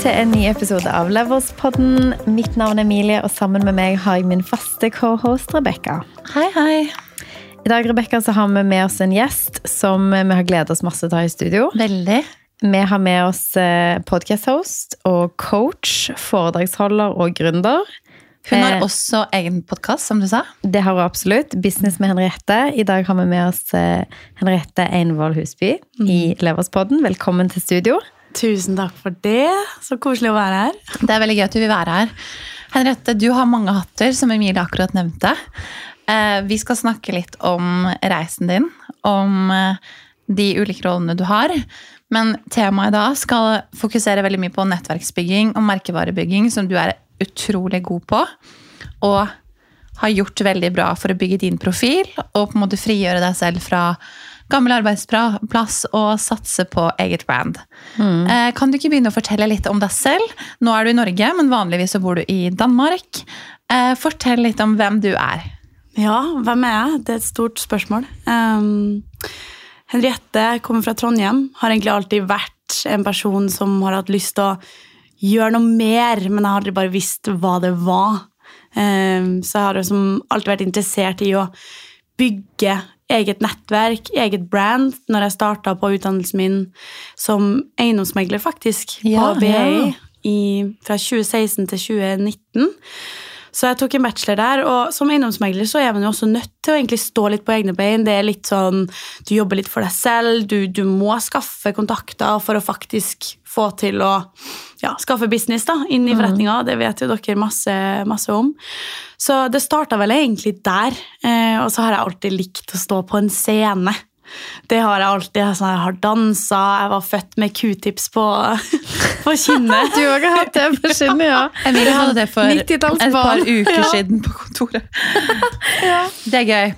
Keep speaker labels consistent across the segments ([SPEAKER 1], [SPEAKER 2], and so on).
[SPEAKER 1] til en ny episode av Leverspodden. Mitt navn er Emilie, og sammen med meg har jeg min faste cohost Rebekka.
[SPEAKER 2] Hei, hei.
[SPEAKER 1] I dag Rebecca, så har vi med oss en gjest som vi har gledet oss masse til å ha i studio.
[SPEAKER 2] Veldig.
[SPEAKER 1] Vi har med oss podcast-host og coach, foredragsholder og gründer.
[SPEAKER 2] Hun har
[SPEAKER 1] Eh,
[SPEAKER 2] også egen podkast, som du sa.
[SPEAKER 1] Det har hun absolutt. Business med Henriette. I dag har vi med oss eh, Henriette Einvoll Husby i Leverspodden. Velkommen til studio.
[SPEAKER 3] Tusen takk for det. Så koselig å være her.
[SPEAKER 2] Det er veldig gøy at du vil være her. Henriette, du har mange hatter, som Emilie akkurat nevnte. Eh, Vi skal snakke litt om reisen din, om eh, de ulike rollene du har. Men temaet i dag skal fokusere veldig mye på nettverksbygging og merkevarebygging, som du er utrolig god på. Og har gjort veldig bra for å bygge din profil og på en måte frigjøre deg selv fra gammel arbeidsplass og satse på eget brand. Mm. Kan du ikke begynne å fortelle litt om deg selv? Nå er du i Norge, men vanligvis så bor du i Danmark. Eh, Fortell litt om hvem du er.
[SPEAKER 3] Ja, hvem er jeg? Det er et stort spørsmål. Um, Henriette kommer fra Trondheim. Har egentlig alltid vært en person som har hatt lyst til å gjøre noe mer, men jeg har aldri bare visst hva det var. Um, så jeg har liksom alltid vært interessert i å bygge eget nettverk, eget brand, når jeg starta på utdannelsen min som eiendomsmegler, faktisk,
[SPEAKER 2] Ja,
[SPEAKER 3] på BI
[SPEAKER 2] ja.
[SPEAKER 3] i, fra 2016 til 2019. Så jeg tok en bachelor der, og som eiendomsmegler så er man jo også nødt til å egentlig stå litt på egne bein. Det er litt sånn, Du jobber litt for deg selv, du, du må skaffe kontakter for å faktisk få til å ja, skaffe business da, inn i forretninga. Det vet jo dere masse, masse om. Så det starta vel egentlig der. Eh, og så har jeg alltid likt å stå på en scene. Det har jeg alltid. Jeg har dansa, jeg var født med q-tips på, på kinnet.
[SPEAKER 1] Du har hatt det på kinnet, ja.
[SPEAKER 2] Emilie hadde det for et par uker
[SPEAKER 3] Ja.
[SPEAKER 2] siden på kontoret. Det er gøy.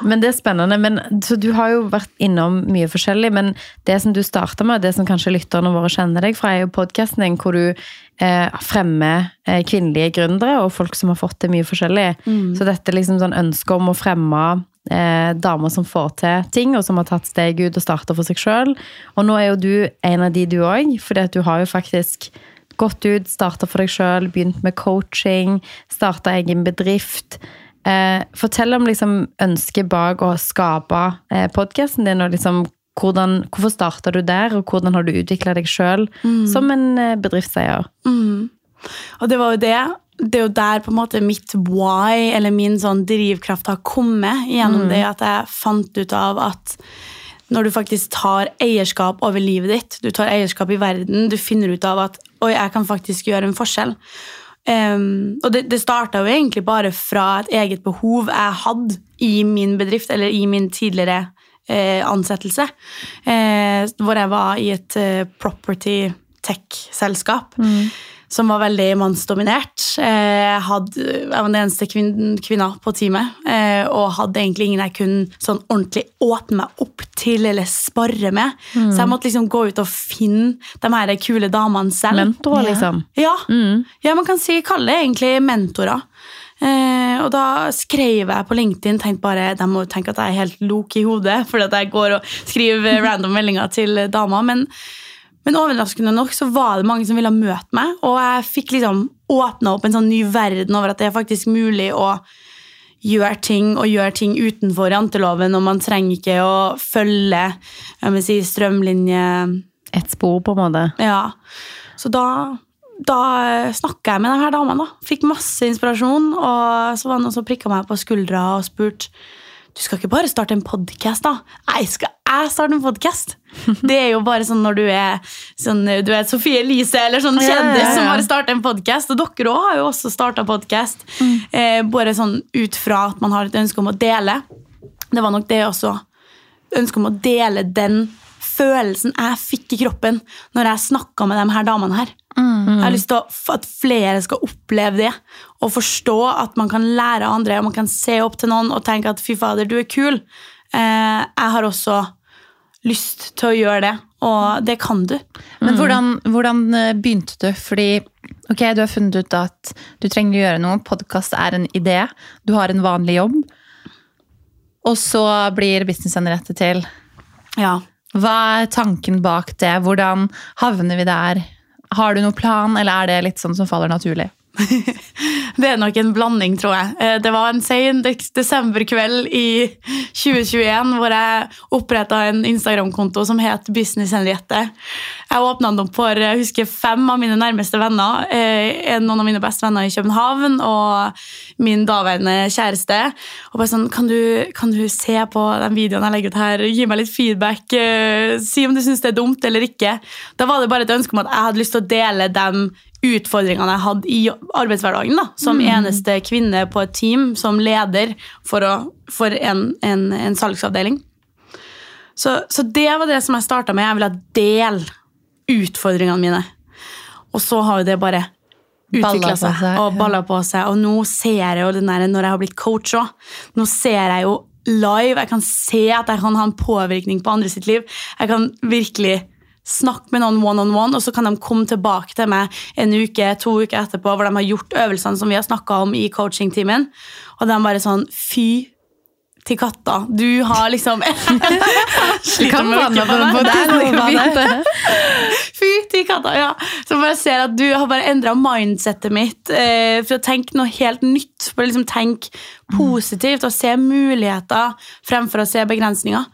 [SPEAKER 1] Men det er spennende. Men, så du har jo vært innom mye forskjellig, men det som du starta med, det som kanskje lytterne våre kjenner deg fra, er jo podkasten din hvor du eh, fremmer eh, kvinnelige gründere og folk som har fått til mye forskjellig. Så dette liksom sånn ønsket om å fremme eh, damer som får til ting, og som har tatt steg ut og starta for seg sjøl. Og nå er jo du en av de, du òg, fordi du har jo faktisk gått ut, starta for deg sjøl, begynt med coaching, starta egen bedrift. Eh, fortell om liksom ønsket bak å skape eh, podkasten din, og liksom hvordan, hvorfor starta du der, og hvordan har du utvikla deg sjøl som en eh, bedriftseier?
[SPEAKER 3] Og det var jo det. Det er jo der på en måte mitt why, eller min sånn drivkraft, har kommet. Gjennom det at jeg fant ut av at når du faktisk tar eierskap over livet ditt, du tar eierskap i verden, du finner ut av at oi, jeg kan faktisk gjøre en forskjell. Um, og det, det starta jo egentlig bare fra et eget behov jeg hadde i min bedrift, eller i min tidligere eh, ansettelse, eh, hvor jeg var i et eh, property tech-selskap. Som var veldig mannsdominert. Eh, Jeg, hadde, jeg var den eneste kvin, kvinna på teamet. eh, Og hadde egentlig ingen jeg kunne sånn ordentlig åpne meg opp til eller spare med. Så jeg måtte liksom gå ut og finne de her kule damene selv.
[SPEAKER 1] Mentorer, liksom.
[SPEAKER 3] Ja, ja man kan si, kalle det egentlig mentorer. Eh, og da skrev jeg på LinkedIn, tenkte bare, de må jo tenke at jeg er helt lok i hodet, fordi at jeg går og skriver random meldinger til damer, men, men overraskende nok så var det mange som ville møte meg, og jeg fikk liksom åpna opp en sånn ny verden over at det er faktisk mulig å gjøre ting og gjøre ting utenfor janteloven, og man trenger ikke å følge jeg vil si, strømlinje
[SPEAKER 1] Et spor, på en måte.
[SPEAKER 3] ja, så da, da snakka jeg med de her damene. da. Fikk masse inspirasjon, og så var det noen som prikka meg på skuldra og spurte du skal ikke bare starte en podkast, da. Nei, skal jeg starte en podkast? Det er jo bare sånn når du er sånn, du vet, Sofie Elise eller sånn
[SPEAKER 1] Ja, ja,
[SPEAKER 3] kjendis
[SPEAKER 1] ja.
[SPEAKER 3] som bare starter en podkast. Og dere òg har jo også starta podkast. Eh, bare sånn ut fra at man har et ønske om å dele. Det var nok det også. Ønske om å dele den følelsen jeg fikk i kroppen når jeg snakka med de her damene her. Jeg har lyst til at flere skal oppleve det og forstå at man kan lære av andre og man kan se opp til noen og tenke at fy fader, du er kul. Eh, jeg har også lyst til å gjøre det, og det kan du.
[SPEAKER 2] Men hvordan, hvordan eh, begynte du? Fordi ok, du har funnet ut at du trenger å gjøre noe. Podkast er en idé. Du har en vanlig jobb. Og så blir businessen rettet til.
[SPEAKER 3] Ja.
[SPEAKER 2] Hva er tanken bak det? Hvordan havner vi der? Har du noen plan, eller er det litt sånn som faller naturlig?
[SPEAKER 3] Det er nok en blanding, tror jeg. Eh, Det var en sen desemberkveld i 2021 hvor jeg oppretta en Instagram-konto som het Business Henriette. Jeg åpna den opp for jeg husker fem av mine nærmeste venner. eh, Noen av mine beste venner i København og min daværende kjæreste. Og bare sånn, kan du, kan du se på den videoen jeg legger ut her? Gi meg litt feedback. eh, Si om du syns det er dumt eller ikke. Da var det bare et ønske om at jeg hadde lyst til å dele dem utfordringene jeg hadde i arbeidshverdagen. da, Som eneste kvinne på et team, som leder for, å, for en, en, en salgsavdeling. Så, så det var det som jeg starta med. Jeg ville dele utfordringene mine. Og så har jo det bare utvikla seg
[SPEAKER 2] seg,
[SPEAKER 3] og balla på seg. Og nå ser jeg jo den der, når jeg har blitt coach òg, nå ser jeg jo live. Jeg kan se at jeg kan ha en påvirkning på andre sitt liv. Jeg kan virkelig snakke med noen one on one, og så kan de komme tilbake til meg en uke, to uker etterpå, hvor de har gjort øvelsene som vi har snakka om i coachingtimen, og de bare sånn Fy til katta. Du har liksom Sliter med å ikke få meg.
[SPEAKER 2] Det er lov å bade.
[SPEAKER 3] Fy til katta, ja. Så bare ser at du har bare endra mindsettet mitt eh, for å tenke noe helt nytt. For å liksom tenke positivt og se muligheter fremfor å se begrensninger.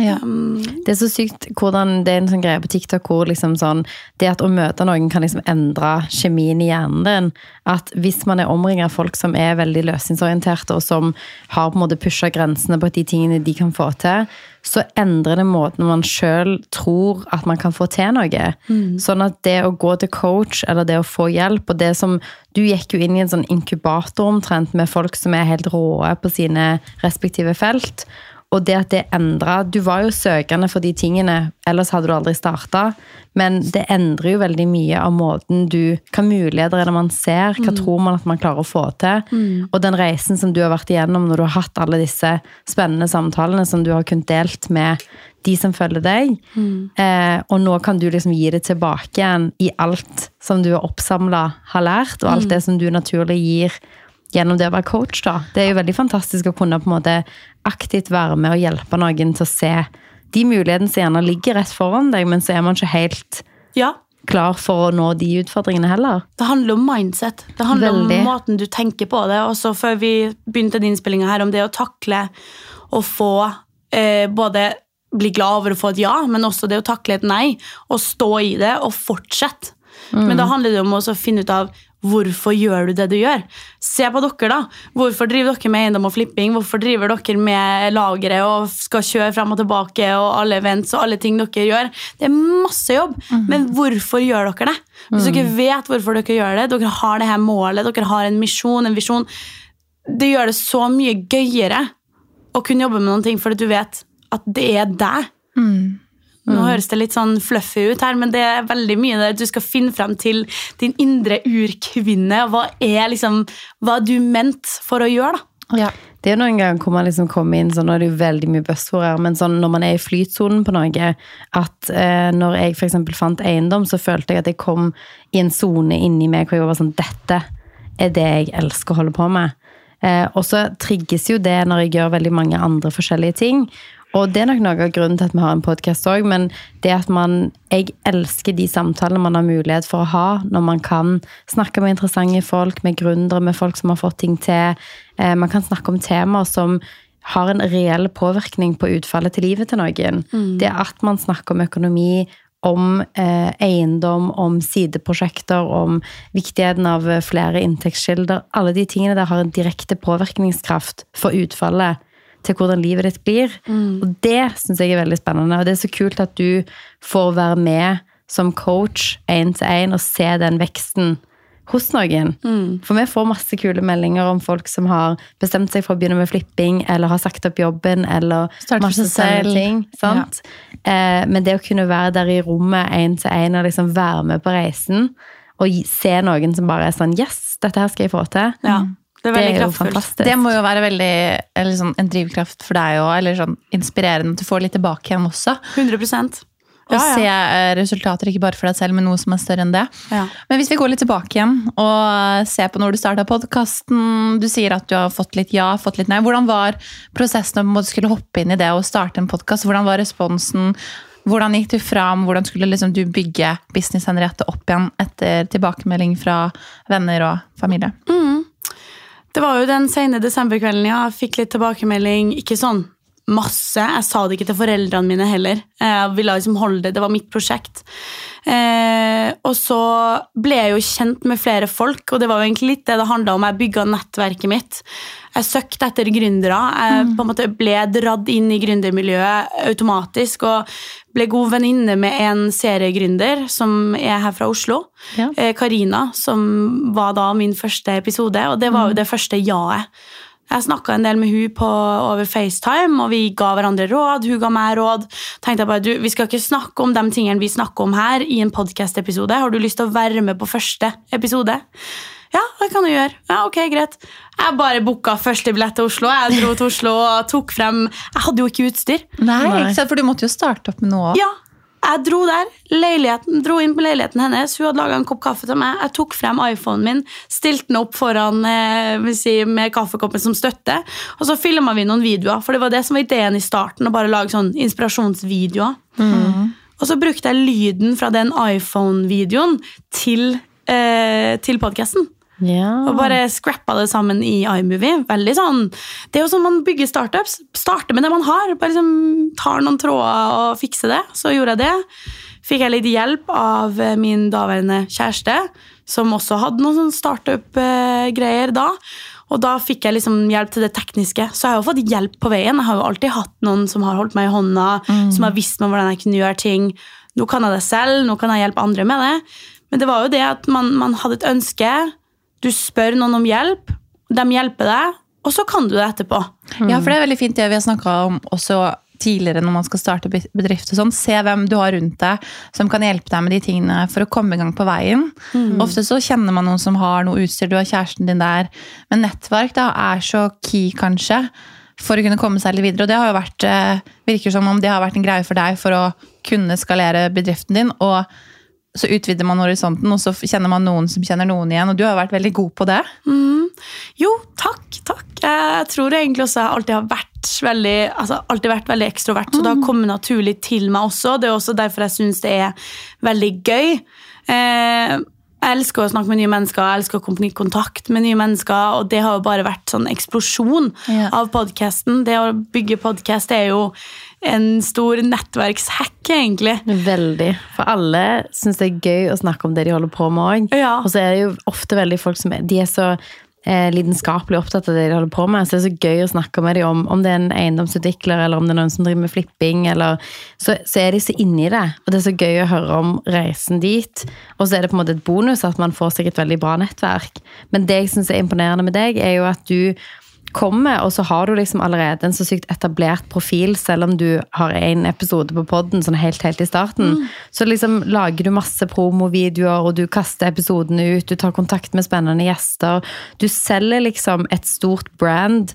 [SPEAKER 2] Ja.
[SPEAKER 1] Det er så sykt hvordan det er en sånn greie på TikTok hvor liksom sånn, det at å møte noen kan liksom endre kjemien i hjernen din. At hvis man er omringet av folk som er veldig løsningsorienterte, og som har på en måte pusha grensene på de tingene de kan få til, så endrer det måten man sjøl tror at man kan få til noe. Sånn at det å gå til coach, eller det å få hjelp, og det som Du gikk jo inn i en sånn inkubator omtrent med folk som er helt råe på sine respektive felt. Og det at det endra Du var jo søkende for de tingene, ellers hadde du aldri starta. Men det endrer jo veldig mye av måten du Hva muligheter er det man ser? Hva tror man at man klarer å få til? Og den reisen som du har vært igjennom når du har hatt alle disse spennende samtalene som du har kunnet delt med de som følger deg. Eh, og nå kan du liksom gi det tilbake igjen i alt som du har oppsamla, har lært, og alt det som du naturlig gir gjennom det å være coach, da. Det er jo veldig fantastisk å kunne på en måte aktivt være med og hjelpe noen til å se de mulighetene som gjerne ligger rett foran deg, men så er man ikke helt
[SPEAKER 3] Ja,
[SPEAKER 1] klar for å nå de utfordringene heller.
[SPEAKER 3] Det handler om mindset. Det handler
[SPEAKER 1] Veldig.
[SPEAKER 3] om måten du tenker på det. Og så før vi begynte den innspillinga her, om det å takle å få eh, både bli glad over å få et ja, men også det å takle et nei. Og stå i det og fortsette. Men da handler det om å finne ut av hvorfor gjør du det du gjør. Se på dere, da. Hvorfor driver dere med eiendom og flipping? Hvorfor driver dere med lagre og skal kjøre frem og tilbake og alle events og alle ting dere gjør? Det er masse jobb, men hvorfor gjør dere det? Hvis dere vet hvorfor dere gjør det, dere har det her målet, dere har en misjon, en visjon, det gjør det så mye gøyere å kunne jobbe med noen ting fordi du vet at det er deg. Nå høres det litt sånn fluffy ut her, men det er veldig mye der du skal finne frem til din indre urkvinne. Hva er liksom, hva er du ment for å gjøre, da?
[SPEAKER 2] Ja.
[SPEAKER 1] Det er noen ganger hvor man liksom kommer inn sånn, Nå er det jo veldig mye buzzord her, men sånn, når man er i flytsonen på noe At eh, når jeg eksempel fant eiendom, så følte jeg at jeg kom i en sone inni meg hvor jeg var sånn Dette er det jeg elsker å holde på med. Eh, og så trigges jo det når jeg gjør veldig mange andre forskjellige ting. Og det er nok noe av grunnen til at vi har en podkast òg, men det at man Jeg elsker de samtalene man har mulighet for å ha når man kan snakke med interessante folk, med gründere, med folk som har fått ting til. Eh, man kan snakke om temaer som har en reell påvirkning på utfallet til livet til noen. Det at man snakker om økonomi, om eh, eiendom, om sideprosjekter, om viktigheten av flere inntektskilder. Alle de tingene der har en direkte påvirkningskraft for utfallet til hvordan livet ditt blir. Og det syns jeg er veldig spennende. Og det er så kult at du får være med som coach én til én og se den veksten hos noen. For vi får masse kule meldinger om folk som har bestemt seg for å begynne med flipping, eller har sagt opp jobben, eller
[SPEAKER 2] Starte
[SPEAKER 1] masse sånne ting. Sant? Eh, men det å kunne være der i rommet én til én og liksom være med på reisen, og se noen som bare er sånn Yes, dette her skal jeg få til.
[SPEAKER 3] Ja, det er
[SPEAKER 1] Det er jo
[SPEAKER 3] kraftfullt.
[SPEAKER 1] fantastisk.
[SPEAKER 2] Det må jo være veldig sånn, en drivkraft for deg òg, eller sånn inspirerende at du får litt tilbake igjen også.
[SPEAKER 3] 100
[SPEAKER 2] Og
[SPEAKER 3] Ja, ja.
[SPEAKER 2] se eh, resultater, ikke bare for deg selv, men noe som er større enn det.
[SPEAKER 3] Ja.
[SPEAKER 2] Men hvis vi går litt tilbake igjen og ser på når du starta podkasten Du sier at du har fått litt ja, fått litt nei. Hvordan var prosessen om du skulle hoppe inn i det og starte en podkast? Hvordan var responsen? Hvordan gikk du fram? Hvordan skulle liksom du bygge Business Henriette opp igjen etter tilbakemelding fra venner og familie?
[SPEAKER 3] Det var jo den sene desemberkvelden ja, fikk litt tilbakemelding. Ikke sånn masse. Jeg sa det ikke til foreldrene mine heller. Jeg ville liksom holde det. Det var mitt prosjekt. Eh, og så ble jeg jo kjent med flere folk, og det var jo egentlig litt det det handla om. Jeg bygga nettverket mitt. Jeg søkte etter gründere. Jeg på en måte ble dratt inn i gründermiljøet automatisk. Og ble god venninne med en seriegründer som er her fra Oslo.
[SPEAKER 2] Ja.
[SPEAKER 3] Eh, Karina, som var da min første episode, og det var jo det første ja-et. Jeg snakka en del med hun på, over FaceTime, og vi ga hverandre råd. Hun ga meg råd. Tenkte jeg bare, du, Vi skal ikke snakke om de tingene vi snakker om her i en podcast-episode. Har du lyst til å være med på første episode? Ja, det kan du gjøre. Ja, ok, greit. Jeg bare booka første billett til Oslo. Jeg dro til Oslo og tok frem Jeg hadde jo ikke utstyr.
[SPEAKER 2] Nei,
[SPEAKER 1] Nei.
[SPEAKER 2] ikke sant? For du måtte jo starte opp med noe.
[SPEAKER 3] Ja, jeg dro der, leiligheten, dro inn på leiligheten hennes. Hun hadde laga en kopp kaffe til meg. Jeg tok frem iPhonen min, stilte den opp foran eh, si, med kaffekoppen som støtte. Og så filma vi noen videoer, for det var det som var ideen i starten. å bare lage sånn inspirasjonsvideoer. Og så brukte jeg lyden fra den iPhone-videoen til, eh, til podkasten.
[SPEAKER 1] Ja.
[SPEAKER 3] Og bare scrappa det sammen i iMovie. Veldig sånn, Det er jo sånn man bygger startups. Starter med det man har. Bare liksom Tar noen tråder og fikser det. Så gjorde jeg det. Fikk jeg litt hjelp av eh, min daværende kjæreste, som også hadde noen sånn startup-greier da. Og da fikk jeg liksom hjelp til det tekniske. Så jeg har jo fått hjelp på veien. Jeg har jo alltid hatt noen som har holdt meg i hånda, som har visst meg hvordan jeg kunne gjøre ting. Nå kan jeg det selv, nå kan jeg hjelpe andre med det. Men det var jo det at man, man hadde et ønske. Du spør noen om hjelp, de hjelper deg, og så kan du det etterpå.
[SPEAKER 2] Ja, for det er veldig fint det vi har snakka om også tidligere når man skal starte bedrift. og sånn. Se hvem du har rundt deg som kan hjelpe deg med de tingene for å komme i gang på veien. Ofte så kjenner man noen som har noe utstyr, du har kjæresten din der. Men nettverk da er så key, kanskje, for å kunne komme seg litt videre. Og det har jo vært, eh, virker som om det har vært en greie for deg for å kunne skalere bedriften din. og så utvider man horisonten, og så kjenner man noen som kjenner noen igjen. Og du har vært veldig god på det.
[SPEAKER 3] Jo, takk, takk. Jeg tror egentlig også jeg alltid har vært veldig, altså alltid vært veldig ekstrovert, så det har kommet naturlig til meg også. Det er også derfor jeg syns det er veldig gøy. Eh, jeg elsker å snakke med nye mennesker, jeg elsker å komme i kontakt med nye mennesker, og det har jo bare vært sånn eksplosjon
[SPEAKER 2] Ja.
[SPEAKER 3] av podkasten. Det å bygge podkast er jo en stor nettverkshack, egentlig.
[SPEAKER 1] Veldig. For alle syns det er gøy å snakke om det de holder på med òg.
[SPEAKER 3] Ja.
[SPEAKER 1] Og så er det jo ofte veldig folk som er, de er så eh, lidenskapelig opptatt av det de holder på med. Så det er så gøy å snakke med dem om om det er en eiendomsutvikler, eller om det er noen som driver med flipping, eller så, så er de så inni det. Og det er så gøy å høre om reisen dit. Og så er det på en måte et bonus at man får seg et veldig bra nettverk. Men det jeg syns er imponerende med deg, er jo at du kommer, og så har du liksom allerede en så sykt etablert profil, selv om du har en episode på podden sånn helt, helt i starten. Så liksom lager du masse promovideoer, og du kaster episodene ut, du tar kontakt med spennende gjester. Du selger liksom et stort brand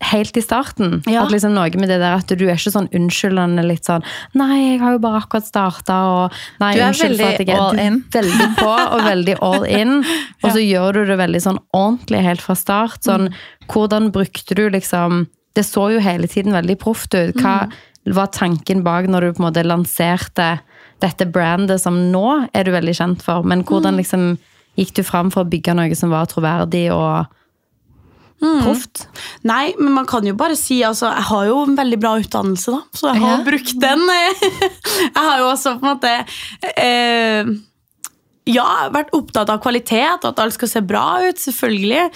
[SPEAKER 1] helt i starten.
[SPEAKER 3] Ja.
[SPEAKER 1] At liksom noe med det der at du er ikke sånn unnskyldende litt sånn Nei, jeg har jo bare akkurat starta, og nei,
[SPEAKER 2] Du er
[SPEAKER 1] unnskyld for at jeg er
[SPEAKER 2] all in.
[SPEAKER 1] Veldig på og veldig all in. Og så gjør du det veldig sånn ordentlig helt fra start. Sånn, hvordan brukte du liksom Det så jo hele tiden veldig proft ut. Hva var tanken bak når du på en måte lanserte dette brandet som nå er du veldig kjent for, men hvordan liksom gikk du fram for å bygge noe som var troverdig og proft?
[SPEAKER 3] Nei, men man kan jo bare si altså, Jeg har jo en veldig bra utdannelse, da, så jeg har
[SPEAKER 2] Ja.
[SPEAKER 3] brukt den. Jeg har jo også på en måte eh, Ja, vært opptatt av kvalitet, og at alt skal se bra ut, selvfølgelig.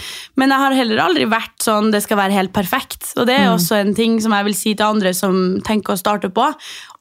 [SPEAKER 3] Men jeg har heller aldri vært sånn det skal være helt perfekt. Og det er også en ting som jeg vil si til andre som tenker å starte på.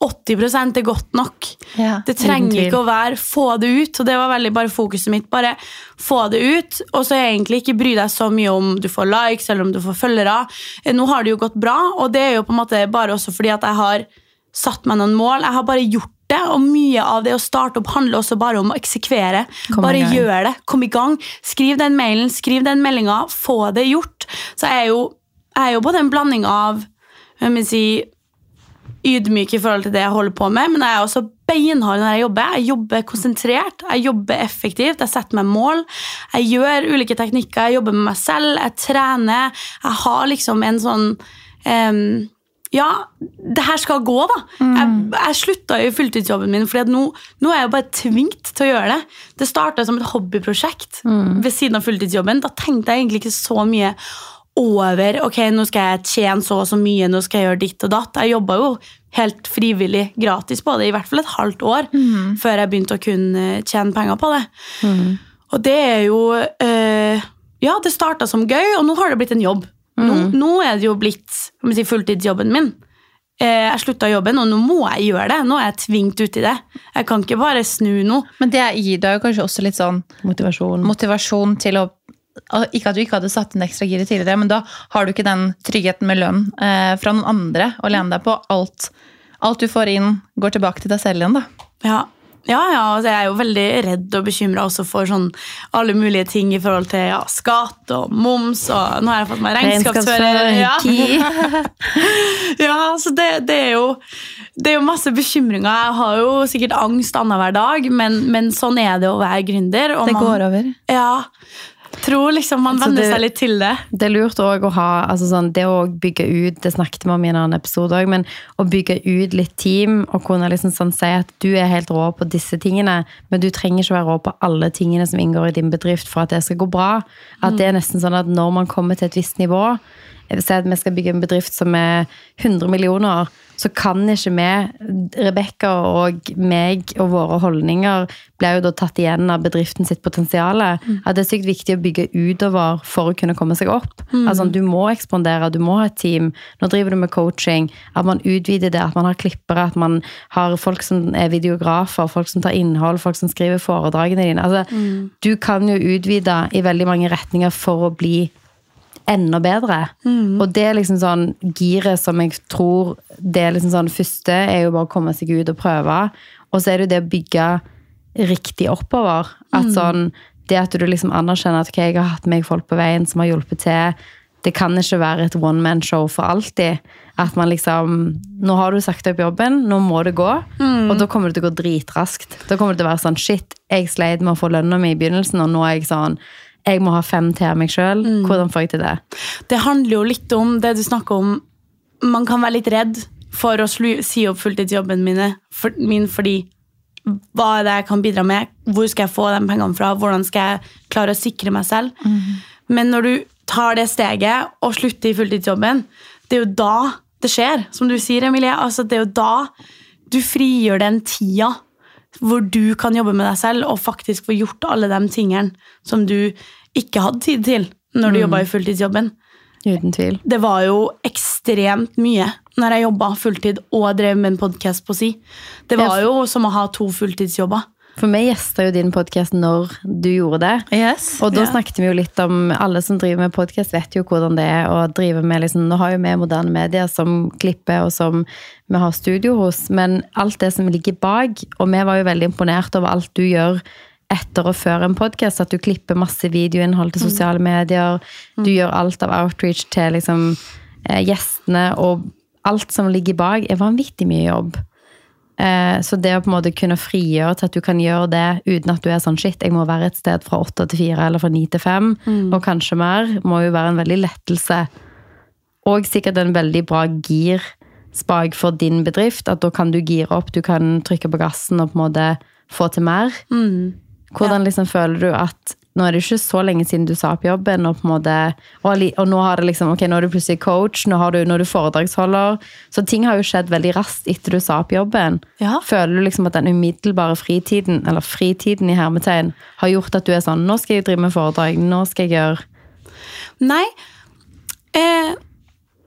[SPEAKER 3] 80 er godt nok.
[SPEAKER 2] Ja,
[SPEAKER 3] det trenger ikke å være få det ut. Og det var veldig bare fokuset mitt. Bare få det ut, og så egentlig ikke bry deg så mye om du får likes eller om du får følgere. Eh, Nå har det jo gått bra, og det er jo på en måte bare også fordi at jeg har satt meg noen mål. Jeg har bare gjort det, og mye av det å starte opp handler også bare om å eksekvere.
[SPEAKER 1] Kom
[SPEAKER 3] bare gjør det. Kom i gang. Skriv den mailen, skriv den meldinga. Få det gjort. Så jeg er jo, jeg er jo både en blanding av hvem vil si, ydmyk i forhold til det jeg holder på med, men jeg er også beinhard når jeg jobber. Jeg jobber konsentrert, jeg jobber effektivt, jeg setter meg mål. Jeg gjør ulike teknikker, jeg jobber med meg selv, jeg trener. Jeg har liksom en sånn em, ja, det her skal gå, da. Jeg, jeg slutta i fulltidsjobben min, for nå, nå er jeg bare tvunget til å gjøre det. Det starta som et hobbyprosjekt ved siden av fulltidsjobben. Da tenkte jeg egentlig ikke så mye over ok, nå skal jeg tjene så og så mye, nå skal jeg gjøre ditt og datt. Jeg jobba jo helt frivillig gratis på det i hvert fall et halvt år før jeg begynte å kunne tjene penger på det. Og det er jo øh, Ja, det starta som gøy, og nå har det blitt en jobb. Nå, nå er det jo blitt si, fulltidsjobben min. Eh, jeg slutta jobben, og nå må jeg gjøre det. Nå er jeg tvingt ut i det. Jeg kan ikke bare snu nå.
[SPEAKER 2] Men det gir deg jo kanskje også litt sånn
[SPEAKER 1] Motivasjon.
[SPEAKER 2] motivasjon til å Ikke at du ikke hadde satt en ekstra gir tidligere, men da har du ikke den tryggheten med lønn eh, fra noen andre å lene deg på. Alt, alt du får inn, går tilbake til deg selv igjen, da.
[SPEAKER 3] Ja, ja, ja altså jeg er jo veldig redd og bekymra også for sånn alle mulige ting i forhold til ja, skatt og moms, og nå har jeg fått meg regnskapsfører. Ja. ja, så det, det, er jo, det er jo masse bekymringer. Jeg har jo sikkert angst annenhver dag, men, men sånn er det å være gründer.
[SPEAKER 2] Det
[SPEAKER 3] man-
[SPEAKER 2] går over.
[SPEAKER 3] Ja. Tror liksom man
[SPEAKER 1] Så
[SPEAKER 3] venner seg litt til det.
[SPEAKER 1] Det er lurt også å ha altså sånn, Det å bygge ut Det snakket vi om i en annen episode òg, men å bygge ut litt team og kunne liksom sånn si at du er helt rå på disse tingene, men du trenger ikke være rå på alle tingene som inngår i din bedrift for at det skal gå bra. At det er nesten sånn at når man kommer til et visst nivå si at vi skal bygge en bedrift som er 100 millioner, så kan ikke vi, Rebekka og meg og våre holdninger, blir jo da tatt igjen av bedriften sitt potensial. At det er sykt viktig å bygge utover for å kunne komme seg opp. Altså, du må ekspandere, du må ha et team. Nå driver du med coaching. At man utvider det, at man har klippere, at man har folk som er videografer, folk som tar innhold, folk som skriver foredragene dine. Altså, Du kan jo utvide i veldig mange retninger for å bli enda bedre. Og det er liksom sånn giret som jeg tror Det er liksom sånn første er jo bare å komme seg ut og prøve. Og så er det jo det å bygge riktig oppover. At sånn Det at du liksom anerkjenner at ok, jeg har hatt meg folk på veien som har hjulpet til. Det kan ikke være et one man-show for alltid. At man liksom Nå har du sagt opp jobben, nå må det gå. Og da kommer det til å gå dritraskt. Da kommer det til å være sånn shit, jeg sleit med å få lønna mi i begynnelsen, og nå er jeg sånn jeg må ha fem til av meg sjøl. Hvordan får jeg til det?
[SPEAKER 3] Det handler jo litt om det du snakker om. Man kan være litt redd for å si opp fulltidsjobben mine, for, min fordi hva er det jeg kan bidra med? Hvor skal jeg få de pengene fra? Hvordan skal jeg klare å sikre meg selv? Men når du tar det steget og slutter i fulltidsjobben, det er jo da det skjer. Som du sier, Emilie. Altså, det er jo da du frigjør den tida hvor du kan jobbe med deg selv og faktisk få gjort alle de tingene som du ikke hadde tid til når du jobba i fulltidsjobben.
[SPEAKER 1] Uten tvil.
[SPEAKER 3] Det var jo ekstremt mye når jeg jobba fulltid og drev med en podkast på si. Det var jo som å ha to fulltidsjobber.
[SPEAKER 1] For vi gjesta jo din podkast når du gjorde det.
[SPEAKER 2] Yes.
[SPEAKER 1] Og da
[SPEAKER 3] yeah.
[SPEAKER 1] snakket vi jo litt om Alle som driver med podkast, vet jo hvordan det er å drive med liksom, Nå har jo vi moderne medier som klipper, og som vi har studio hos, men alt det som ligger bak Og vi var jo veldig imponert over alt du gjør etter og før en podkast. At du klipper masse videoinnhold til sosiale medier. Du gjør alt av outreach til liksom, eh, gjestene, og alt som ligger bak, er vanvittig mye jobb. Eh, Så det å på en måte kunne frigjøre til at du kan gjøre det uten at du er sånn shit, jeg må være et sted fra åtte til fire eller fra ni til fem, og kanskje mer, må jo være en veldig lettelse. Og sikkert en veldig bra girspak for din bedrift, at da kan du gire opp, du kan trykke på gassen og på en måte få til mer. Hvordan liksom føler du at nå er det ikke så lenge siden du sa opp jobben, og, på måte, og, og nå liksom, okay, nå er du plutselig coach, nå, har du, nå er du foredragsholder. Så ting har jo skjedd veldig raskt etter du sa opp jobben.
[SPEAKER 3] Ja.
[SPEAKER 1] Føler du liksom at den umiddelbare fritiden, eller fritiden i hermetegn, har gjort at du er sånn, nå skal jeg drive med foredrag, nå skal jeg gjøre
[SPEAKER 3] Nei. Eh,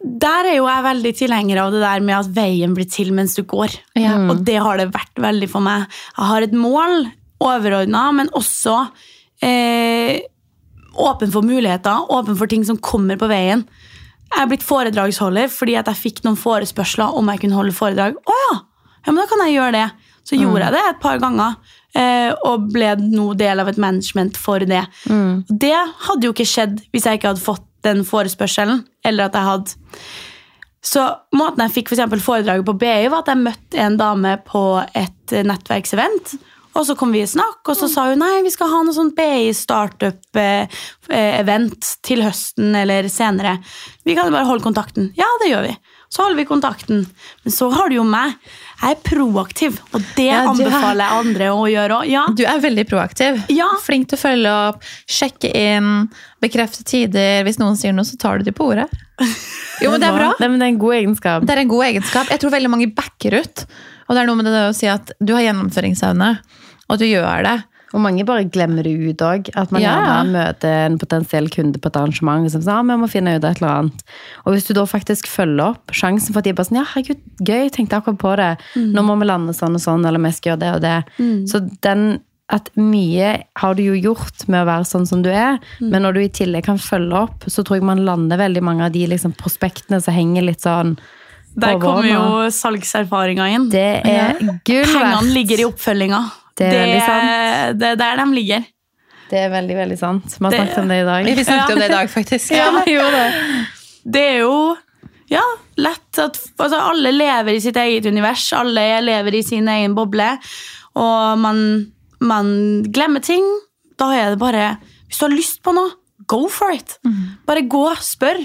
[SPEAKER 3] der er jo jeg veldig tilhenger av det der med at veien blir til mens du går.
[SPEAKER 2] Ja.
[SPEAKER 3] Og det har det vært veldig for meg. Jeg har et mål, overordna, men også eh, åpen for muligheter, åpen for ting som kommer på veien. Jeg er blitt foredragsholder fordi at jeg fikk noen forespørsler om jeg kunne holde foredrag. Å ja, ja men da kan jeg gjøre det. Så gjorde jeg det et par ganger. eh, Og ble nå del av et management for det. Det hadde jo ikke skjedd hvis jeg ikke hadde fått den forespørselen. Eller at jeg hadde Så måten jeg fikk for foredraget på BI, var at jeg møtte en dame på et nettverksevent. Og så kom vi i snakk, og så sa hun nei, vi skal ha noe sånt BI startup-event til høsten eller senere. Vi kan bare holde kontakten. Ja, det gjør vi. Så holder vi kontakten. Men så har du jo meg. Jeg er proaktiv, og det
[SPEAKER 2] Ja, er-
[SPEAKER 3] anbefaler jeg andre å gjøre òg. Ja.
[SPEAKER 2] Du er veldig proaktiv.
[SPEAKER 3] Ja.
[SPEAKER 2] Flink til å følge opp, sjekke inn, bekrefte tider. Hvis noen sier noe, så tar du dem på ordet. Jo, men det er bra.
[SPEAKER 1] Nei, men det er en god egenskap.
[SPEAKER 2] Det er en god egenskap. Jeg tror veldig mange backer ut. Og det er noe med det å si at du har gjennomføringsevne, og du gjør det.
[SPEAKER 1] Og mange bare glemmer det ut òg. At man
[SPEAKER 2] Ja.
[SPEAKER 1] gjerne møter en potensiell kunde på et arrangement som så sier ah, vi må finne ut et eller annet. Og hvis du da faktisk følger opp sjansen for at de bare sånn Ja, herregud, gøy, tenkte akkurat på det. Nå må vi lande sånn og sånn, eller vi skal gjøre det og det. Så den at mye har du jo gjort med å være sånn som du er, men når du i tillegg kan følge opp, så tror jeg man lander veldig mange av de liksom, prospektene som henger litt sånn
[SPEAKER 3] Der kommer jo salgserfaringa inn.
[SPEAKER 1] Det er gull
[SPEAKER 3] Pengene ligger i oppfølginga.
[SPEAKER 1] Det er veldig sant.
[SPEAKER 3] Det er der de ligger.
[SPEAKER 1] Det er veldig, veldig sant. Vi har
[SPEAKER 3] Det-
[SPEAKER 1] snakket om det i dag.
[SPEAKER 2] Vi snakket om det i dag, faktisk.
[SPEAKER 1] Det.
[SPEAKER 3] Det er jo ja, lett at altså, alle lever i sitt eget univers. Alle lever i sin egen boble. Og man, man glemmer ting. Da er det bare Hvis du har lyst på noe, go for it. Bare gå, spør.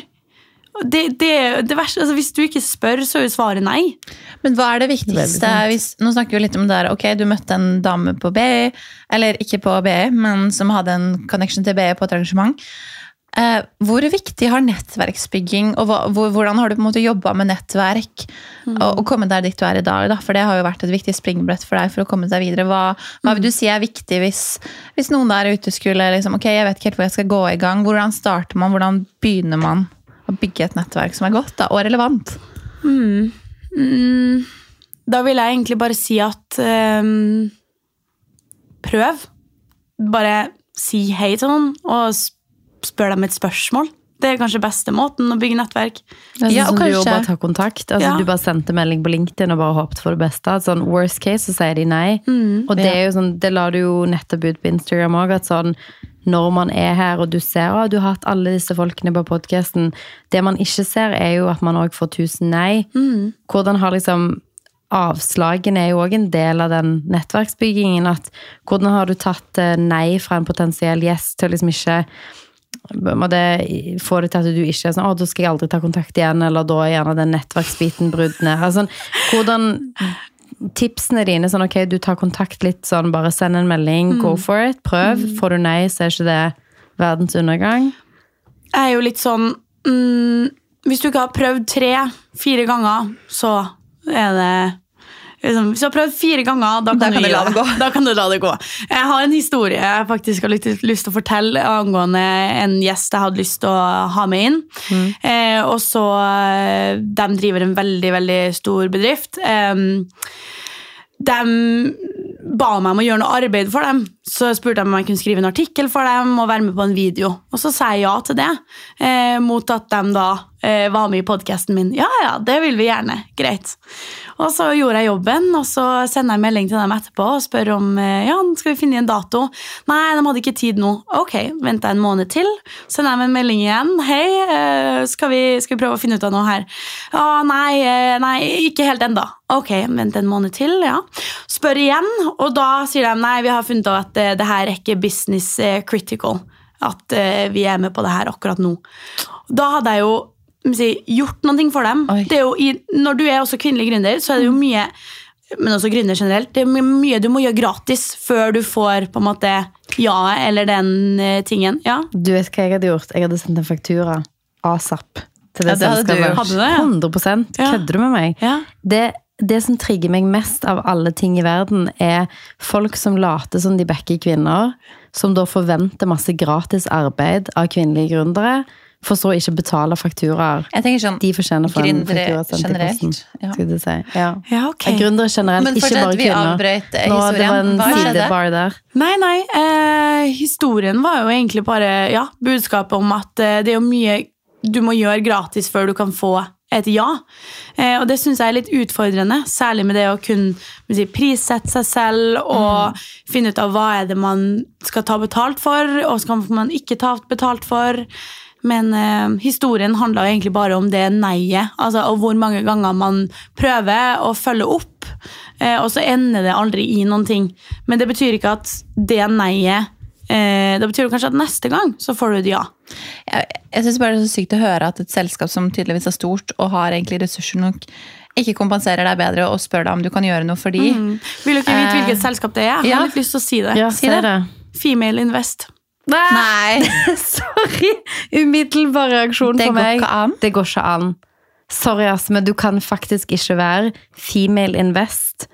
[SPEAKER 3] Det, det, det verste, altså, hvis du ikke spør, så er jo svaret nei.
[SPEAKER 2] Men hva er det viktigste? Hvis, nå snakker vi litt om det der, ok, du møtte en dame på BI, eller ikke på BI, men som hadde en connection til BI på et arrangement. Eh, hvor viktig har nettverksbygging, og hva, hvor, hvordan har du på en måte jobba med nettverk og, og kommet der dit du er i dag? Da? For det har jo vært et viktig springbrett for deg for å komme deg videre. Hva, hva vil du si er viktig hvis, hvis noen der ute skulle liksom, ok, jeg vet ikke helt hvor jeg skal gå i gang. Hvordan starter man, hvordan begynner man bygge et nettverk som er godt da, og relevant?
[SPEAKER 3] Mm, da vil jeg egentlig bare si at um, Prøv. Bare si hei til noen, og spør dem et spørsmål. Det er kanskje beste måten å bygge nettverk.
[SPEAKER 1] Det er
[SPEAKER 2] Ja,
[SPEAKER 1] sånn
[SPEAKER 2] og
[SPEAKER 1] kanskje... du bare tar kontakt. Altså,
[SPEAKER 3] Ja.
[SPEAKER 1] Du bare sendte melding på LinkedIn og bare håpet for det beste. Sånn, worst case så sier de nei.
[SPEAKER 3] Mm.
[SPEAKER 1] Og det er jo sånn, det la du jo nettopp ut på Instagram òg, sånn når man er her og du ser at du har hatt alle disse folkene på podkasten Det man ikke ser, er jo at man òg får tusen nei.
[SPEAKER 3] Mm.
[SPEAKER 1] Hvordan har liksom Avslagene er jo òg en del av den nettverksbyggingen. at Hvordan har du tatt eh, nei fra en potensiell gjest til liksom ikke må det få det til at du ikke er sånn, å, da skal jeg aldri ta kontakt igjen, eller da er gjerne den nettverksbiten brudd ned. Altså, hvordan tipsene dine, sånn, ok, du tar kontakt litt sånn, bare send en melding, go for it, prøv. Får du nei, så er ikke det verdens undergang.
[SPEAKER 3] Jeg er jo litt sånn mm, Hvis du ikke har prøvd tre-fire ganger, så er det liksom, Hvis du har prøvd fire ganger, da kan,
[SPEAKER 2] Da
[SPEAKER 3] du,
[SPEAKER 2] kan du la det gå.
[SPEAKER 3] Da kan du la det gå. Jeg har en historie jeg faktisk har lyst, til å fortelle angående en gjest jeg hadde lyst til å ha med inn. Eh, og så eh, De driver en veldig, veldig stor bedrift. Eh, de ba meg om å gjøre noe arbeid for dem. Så spurte de om jeg kunne skrive en artikkel for dem og være med på en video. Og så sa jeg ja til det, eh, mot at de da eh, var med i podkasten min. Ja, ja, det vil vi gjerne. Greit. Og så gjorde jeg jobben, og så sender jeg melding til dem etterpå og spør om eh, ja, skal vi finne en dato. Nei, de hadde ikke tid nå. Ok, jeg en måned til. Sender dem en melding igjen. Hei, eh, skal vi, skal vi prøve å finne ut av noe her? Å, nei, eh, nei, ikke helt enda. Ok, vent en måned til, ja. Spør igjen, og da sier de nei, vi har funnet ut at det her er ikke business critical. At vi er med på det her akkurat nå. Da hadde jeg jo si, gjort noe for dem. I, når du er også kvinnelig gründer, så er det jo mye men også gründer generelt, det er mye du må gjøre gratis før du får på en måte ja eller den eh, tingen. Ja.
[SPEAKER 1] Du vet hva jeg hadde gjort? Jeg hadde sendt en faktura asap til det
[SPEAKER 2] Ja, det hadde du
[SPEAKER 3] Hadde det, ja?
[SPEAKER 1] 100
[SPEAKER 3] Ja.
[SPEAKER 1] Kødder du med meg?
[SPEAKER 3] Ja.
[SPEAKER 1] Det, det som trigger meg mest av alle ting i verden, er folk som later som de backer kvinner, som da forventer masse gratis arbeid av kvinnelige gründere, for så ikke betale fakturaer.
[SPEAKER 2] Jeg tenker sånn,
[SPEAKER 1] De fortjener for en faktura sendt i
[SPEAKER 2] generelt,
[SPEAKER 1] posten.
[SPEAKER 2] ja.
[SPEAKER 1] Skal si. Ja.
[SPEAKER 3] Ja,
[SPEAKER 1] okay. Gründere generelt,
[SPEAKER 2] Men
[SPEAKER 1] ikke bare
[SPEAKER 2] vi
[SPEAKER 1] kvinner.
[SPEAKER 2] avbrøt eh,
[SPEAKER 1] Nå, det var en
[SPEAKER 2] historien. Hva skjedde?
[SPEAKER 1] sidebar der.
[SPEAKER 3] Nei, nei. Eh, historien var jo egentlig bare ja, budskapet om at eh, det er jo mye du må gjøre gratis før du kan få et ja. Eh, og det syns jeg er litt utfordrende, særlig med det å kunne si, prissette seg selv og finne ut av hva er det man skal ta betalt for, og skal man ikke ta betalt for. Men eh, historien handla egentlig bare om det nei-et. Altså, og hvor mange ganger man prøver å følge opp, eh, og så ender det aldri i noen ting. Men det betyr ikke at det nei-et eh, Det betyr kanskje at neste gang så får du et ja.
[SPEAKER 2] Jeg, jeg synes bare det er så sykt å høre at et selskap som tydeligvis er stort og har egentlig ressurser nok, ikke kompenserer deg bedre og spør deg om du kan gjøre noe for de.
[SPEAKER 3] Mm. Vil du ikke vite hvilket
[SPEAKER 2] Eh,
[SPEAKER 3] selskap det er? Jeg har
[SPEAKER 2] ja.
[SPEAKER 3] litt lyst til å si det.
[SPEAKER 1] Ja,
[SPEAKER 2] Si
[SPEAKER 1] si
[SPEAKER 2] det.
[SPEAKER 1] det.
[SPEAKER 3] Female Invest.
[SPEAKER 2] Nei,
[SPEAKER 1] Sorry! Umiddelbar reaksjon
[SPEAKER 2] Det
[SPEAKER 1] for
[SPEAKER 2] går
[SPEAKER 1] meg.
[SPEAKER 2] an.
[SPEAKER 1] Det går ikke an. Sorry, ass, men du kan faktisk ikke være female invest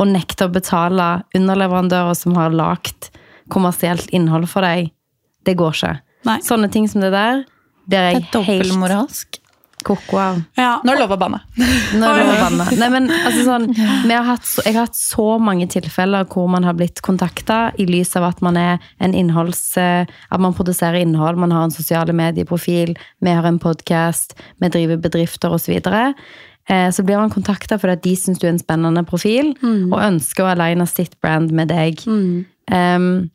[SPEAKER 1] og nekte å betale underleverandører som har lagt kommersielt innhold for deg. Det går ikke.
[SPEAKER 3] Nei.
[SPEAKER 1] Sånne ting som det der, det er
[SPEAKER 2] det
[SPEAKER 1] jeg
[SPEAKER 2] er
[SPEAKER 1] helt
[SPEAKER 2] dobbeltmoralsk.
[SPEAKER 1] Ko-ko.
[SPEAKER 3] Ja.
[SPEAKER 2] Nå er det lov å banne.
[SPEAKER 1] Nå er det lov å banne. Nei, men altså sånn, vi har hatt, så- jeg har hatt så mange tilfeller hvor man har blitt kontakta i lys av at man er en innholds... eh, At man produserer innhold, man har en sosiale medieprofil, vi har en podkast, vi driver bedrifter osv. Eh, Så blir man kontakta fordi at de syns du er en spennende profil, og ønsker å aligne sitt brand med deg. Um,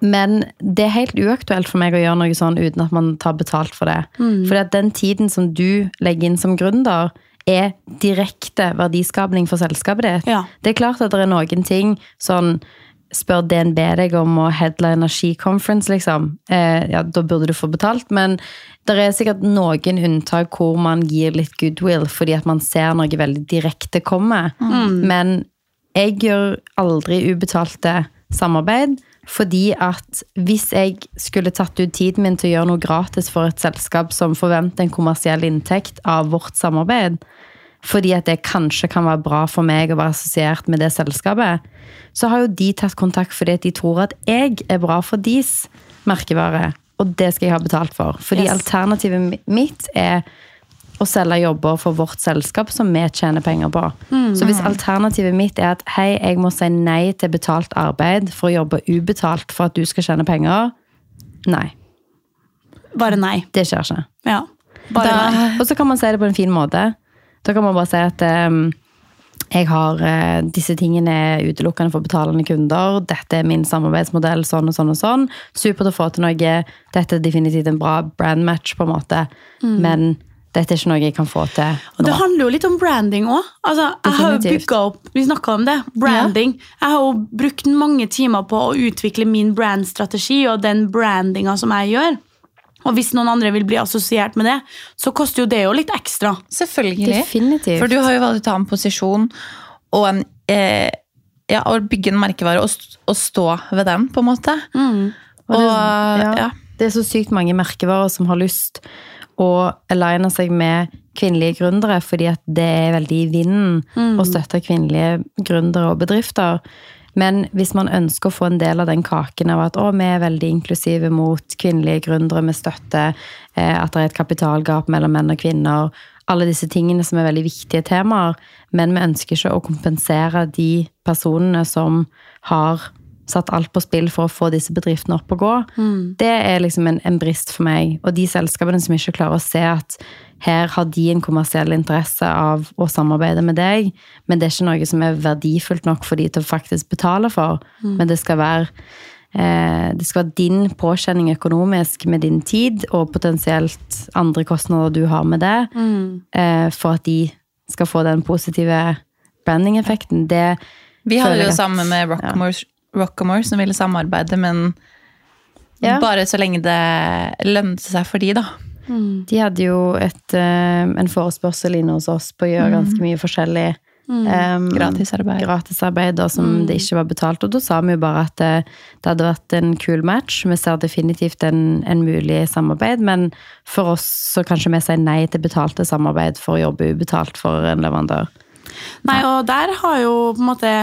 [SPEAKER 1] men det er helt uaktuelt for meg å gjøre noe sånn uten at man tar betalt for det. Mm. at den tiden som du legger inn som gründer, er direkte verdiskapning for selskapet ditt.
[SPEAKER 3] Ja.
[SPEAKER 1] Det er klart at det er noen ting sånn Spør DNB deg om å headline skiconference, liksom. Eh, ja, da burde du få betalt. Men det er sikkert noen unntak hvor man gir litt goodwill fordi at man ser noe veldig direkte komme. Men jeg gjør aldri ubetalte samarbeid. Fordi at hvis jeg skulle tatt ut tiden min til å gjøre noe gratis for et selskap som forventer en kommersiell inntekt av vårt samarbeid, fordi at det kanskje kan være bra for meg å være assosiert med det selskapet, så har jo de tatt kontakt fordi at de tror at jeg er bra for deres merkevare. Og det skal jeg ha betalt for. Fordi
[SPEAKER 3] Yes.
[SPEAKER 1] alternativet mitt er å selge jobber for vårt selskap som vi tjener penger på. Så hvis alternativet mitt er at hei, jeg må si nei til betalt arbeid for å jobbe ubetalt for at du skal tjene penger, nei.
[SPEAKER 3] Bare nei.
[SPEAKER 1] Det skjer ikke.
[SPEAKER 3] Ja. Bare
[SPEAKER 2] Da-
[SPEAKER 3] nei.
[SPEAKER 1] Og så kan man si det på en fin måte. Da kan man bare si at um, jeg har uh, disse tingene utelukkende for betalende kunder. Dette er min samarbeidsmodell, sånn og sånn og sånn. Supert å få til noe. Dette er definitivt en bra brand match, på en måte. Men dette er ikke noe jeg kan få til
[SPEAKER 3] Og det handler jo litt om branding òg. Altså, jeg har jo bygget opp, vi snakka om det. Branding. Jeg har jo brukt mange timer på å utvikle min brandstrategi og den brandinga som jeg gjør. Og hvis noen andre vil bli assosiert med det, så koster jo det jo litt ekstra.
[SPEAKER 2] Selvfølgelig.
[SPEAKER 1] Definitivt.
[SPEAKER 2] For du har jo valgt å ta en posisjon og en eh, ja, å bygge en merkevare og, og stå ved den, på en måte.
[SPEAKER 1] Og
[SPEAKER 2] Og,
[SPEAKER 1] det, ja,
[SPEAKER 2] ja.
[SPEAKER 1] det er så sykt mange merkevarer som har lyst å aligne seg med kvinnelige gründere, fordi at det er veldig i vinden å støtte kvinnelige gründere og bedrifter. Men hvis man ønsker å få en del av den kaken av at å, vi er veldig inklusive mot kvinnelige gründere, vi støtter eh, at det er et kapitalgap mellom menn og kvinner, alle disse tingene som er veldig viktige temaer, men vi ønsker ikke å kompensere de personene som har satt alt på spill for å få disse bedriftene opp og gå. Det er liksom en, en brist for meg. Og de selskapene som ikke klarer å se at her har de en kommersiell interesse av å samarbeide med deg, men det er ikke noe som er verdifullt nok for de til å faktisk betale for. Men det skal være eh, det skal være din påkjenning økonomisk med din tid, og potensielt andre kostnader du har med det, eh, for at de skal få den positive branding-effekten. Det
[SPEAKER 2] Vi hadde jo sammen med Rockmore, Rockmore som ville samarbeide, men
[SPEAKER 1] Ja.
[SPEAKER 2] bare så lenge det lønte seg for de, da.
[SPEAKER 1] De hadde jo et, eh, en forespørsel inne hos oss på å gjøre ganske mye forskjellig. eh,
[SPEAKER 2] Gratisarbeid.
[SPEAKER 1] gratisarbeid da, som det ikke var betalt. Og da sa vi jo bare at det, det hadde vært en kul match. Vi ser definitivt en, en mulig samarbeid, men for oss så kanskje vi sier nei til betalte samarbeid for å jobbe ubetalt for en leverandør.
[SPEAKER 3] Nei, og der har jo på en måte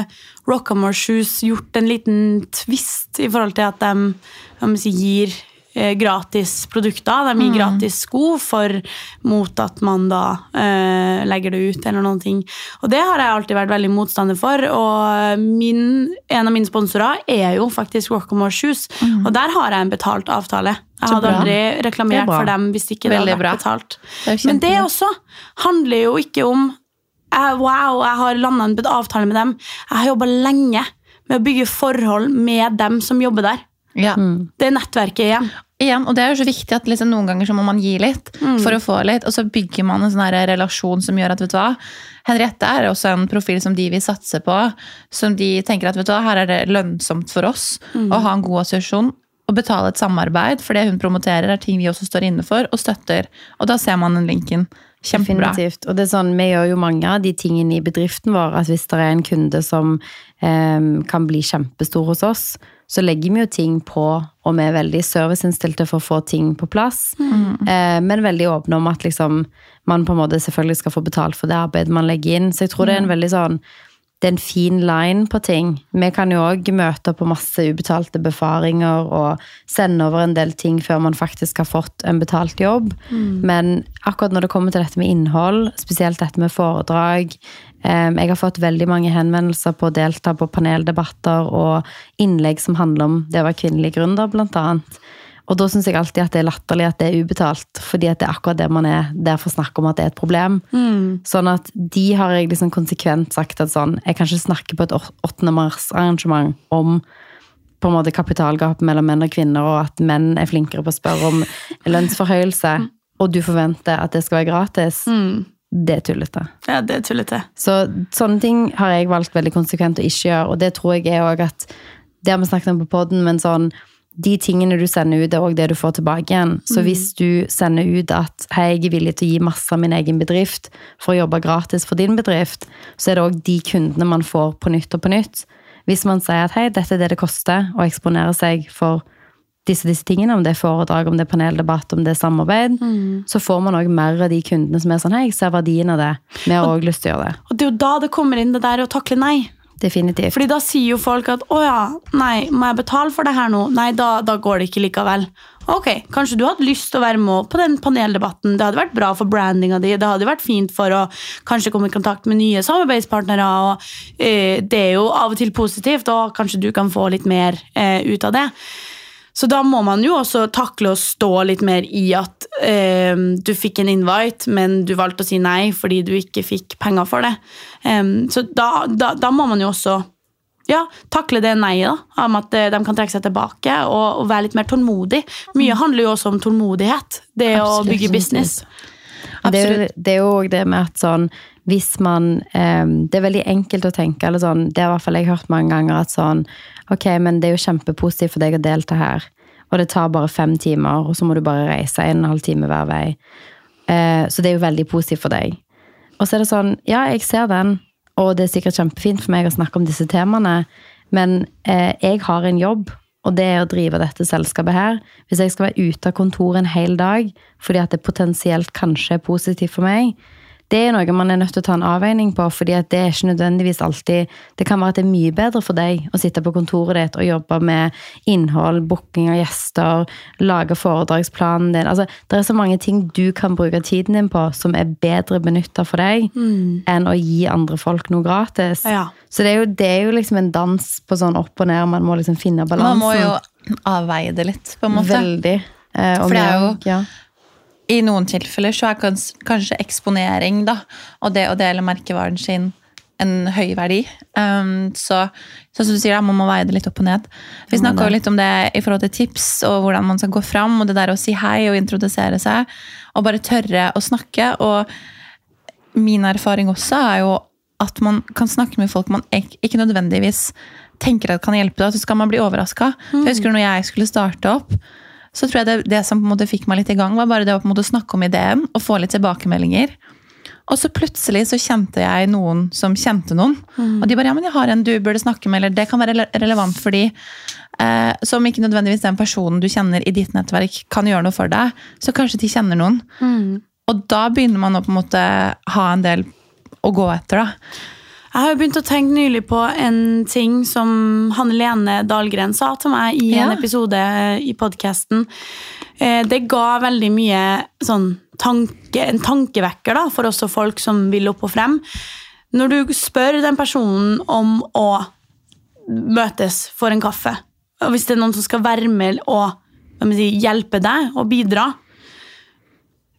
[SPEAKER 3] Rockamore Shoes gjort en liten twist i forhold til at de si, gir eh, gratis produkter. De gir gratis sko for, mot at man da eh, legger det ut eller noen ting. Og det har jeg alltid vært veldig motstander for. Og min, en av mine sponsorer er jo faktisk Rockamore Shoes. Og der har jeg en betalt avtale. Jeg hadde aldri
[SPEAKER 1] er
[SPEAKER 3] reklamert for dem hvis ikke det hadde vært betalt.
[SPEAKER 2] Det
[SPEAKER 3] Men det også handler jo ikke om Wow, jeg har landa en avtale med dem. Jeg har jobba lenge med å bygge forhold med dem som jobber der.
[SPEAKER 2] Ja.
[SPEAKER 3] Det er nettverket igjen.
[SPEAKER 2] igjen, og det er jo så viktig at liksom, noen ganger så må man gi litt for å få litt, og så bygger man en sånn relasjon som gjør at vet du hva, Henriette er også en profil som de vil satse på. Som de tenker at vet du hva, her er det lønnsomt for oss å ha en god assosiasjon. Og betale et samarbeid, for det hun promoterer, er ting vi også står inne for og støtter. Og da ser man den linken. Kjempebra.
[SPEAKER 1] Definitivt. Og det er sånn, vi gjør jo mange av de tingene i bedriften vår at hvis det er en kunde som eh, kan bli kjempestor hos oss, så legger vi jo ting på, og vi er veldig serviceinnstilte for å få ting på plass. Eh, men veldig åpne om at liksom, man på en måte selvfølgelig skal få betalt for det arbeidet man legger inn. Så jeg tror det er en veldig sånn det er en fin line på ting. Vi kan jo òg møte på masse ubetalte befaringer og sende over en del ting før man faktisk har fått en betalt jobb. Men akkurat når det kommer til dette med innhold, spesielt dette med foredrag eh, Jeg har fått veldig mange henvendelser på å delta på paneldebatter og innlegg som handler om det å være kvinnelig gründer, blant annet. Og da syns jeg alltid at det er latterlig at det er ubetalt, fordi at det er akkurat det man er der for å snakke om at det er et problem. Sånn at de har jeg liksom konsekvent sagt at sånn Jeg kan ikke snakke på et 8. mars-arrangement om på en måte kapitalgap mellom menn og kvinner, og at menn er flinkere på å spørre om lønnsforhøyelse, og du forventer at det skal være gratis. Det er tullete.
[SPEAKER 3] Ja, det er tullete.
[SPEAKER 1] Så sånne ting har jeg valgt veldig konsekvent å ikke gjøre, og det tror jeg er også at Det har vi snakket om på poden, men sånn de tingene du sender ut, er også det du får tilbake igjen. Så hvis du sender ut at hei, jeg er villig til å gi masse av min egen bedrift for å jobbe gratis for din bedrift, så er det òg de kundene man får på nytt og på nytt. Hvis man sier at hei, dette er det det koster å eksponere seg for disse, disse tingene, om det er foredrag, om det er paneldebatt, om det er samarbeid, så får man òg mer av de kundene som er sånn hei, jeg ser verdien av det. Vi har òg lyst til å gjøre det.
[SPEAKER 3] Og det er jo da det kommer inn det der å takle nei.
[SPEAKER 1] Definitivt.
[SPEAKER 3] Fordi da sier jo folk at å ja, nei, må jeg betale for det her nå? Nei, da, da går det ikke likevel. Ok, kanskje du hadde lyst til å være med på den paneldebatten. Det hadde vært bra for brandinga di. Det hadde vært fint for å kanskje komme i kontakt med nye samarbeidspartnere. og eh, Det er jo av og til positivt, og kanskje du kan få litt mer eh, ut av det. Så da må man jo også takle å stå litt mer i at eh, du fikk en invite, men du valgte å si nei fordi du ikke fikk penger for det. Um, så da, da, da må man jo også ja, takle det nei da, om at eh, de kan trekke seg tilbake og, og være litt mer tålmodig. Mye handler jo også om tålmodighet. Det å bygge business.
[SPEAKER 1] Det jo, det er jo også det med at sånn hvis man um, Det er veldig enkelt å tenke, eller sånn, det har i hvert fall jeg hørt mange ganger, at sånn Ok, men det er jo kjempepositivt for deg å delta her, og det tar bare fem timer, og så må du bare reise en og en halv time hver vei. Eh, så det er jo veldig positivt for deg. Og så er det sånn, ja, jeg ser den, og det er sikkert kjempefint for meg å snakke om disse temaene, men eh, jeg har en jobb, og det er å drive dette selskapet her. Hvis jeg skal være ute av kontoret en hel dag fordi at det potensielt kanskje er positivt for meg, det er noe man er nødt til å ta en avveining på, fordi at det er ikke nødvendigvis alltid Det kan være at det er mye bedre for deg å sitte på kontoret ditt og jobbe med innhold, booking av gjester, lage foredragsplanen din. Altså, det er så mange ting du kan bruke tiden din på som er bedre benytta for deg enn å gi andre folk noe gratis.
[SPEAKER 3] Ja.
[SPEAKER 1] Så det er, jo, det er jo liksom en dans på sånn opp og ned, man må liksom finne
[SPEAKER 2] Man må jo avveie det litt, på en måte.
[SPEAKER 1] Veldig. Eh,
[SPEAKER 2] For det er jo-
[SPEAKER 1] ja.
[SPEAKER 2] I noen tilfeller så er kans- kanskje eksponering da, og det å dele merkevaren sin en høy verdi. Um, så som du sier, da, man må veie det litt opp og ned. Vi snakka litt om det i forhold til tips og hvordan man skal gå fram, og det der å si hei og introdusere seg, og bare tørre å snakke. Og min erfaring også er jo at man kan snakke med folk man ikke nødvendigvis tenker at kan hjelpe deg, så skal man bli overraska. Jeg husker når jeg skulle starte opp, så tror jeg det, det som på en måte fikk meg litt i gang, var bare det å på en måte snakke om ideen og få litt tilbakemeldinger. Og så plutselig så kjente jeg noen som kjente noen. Og de bare ja, men jeg har en du burde snakke med, eller det kan være relevant for de. Eh, som ikke nødvendigvis den personen du kjenner i ditt nettverk kan gjøre noe for deg, så kanskje de kjenner noen. Og da begynner man å på en måte ha en del å gå etter, da.
[SPEAKER 3] Jeg har jo begynt å tenke nylig på en ting som Hanne Lene Dahlgren sa til meg i en
[SPEAKER 2] Ja.
[SPEAKER 3] episode i podkasten. Det ga veldig mye sånn tanke, en tankevekker da, for også folk som vil opp og frem. Når du spør den personen om å møtes for en kaffe, og hvis det er noen som skal være med og si, hjelpe deg og bidra,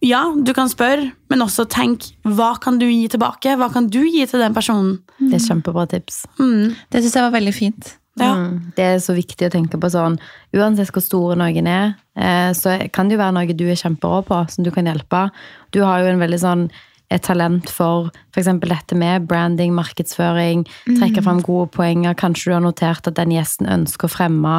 [SPEAKER 3] ja, du kan spørre, men også tenk hva kan du gi tilbake? Hva kan du gi til den personen?
[SPEAKER 1] Det er kjempebra tips.
[SPEAKER 3] Mm.
[SPEAKER 2] Det syns jeg var veldig fint.
[SPEAKER 3] Ja.
[SPEAKER 1] Mm. Det er så viktig å tenke på sånn Uansett hvor store noen er, eh, så kan det jo være noe du er kjemperå på, som du kan hjelpe. Du har jo en veldig sånn et talent for f.eks. dette med branding, markedsføring, trekke fram gode poenger. Kanskje du har notert at den gjesten ønsker å fremme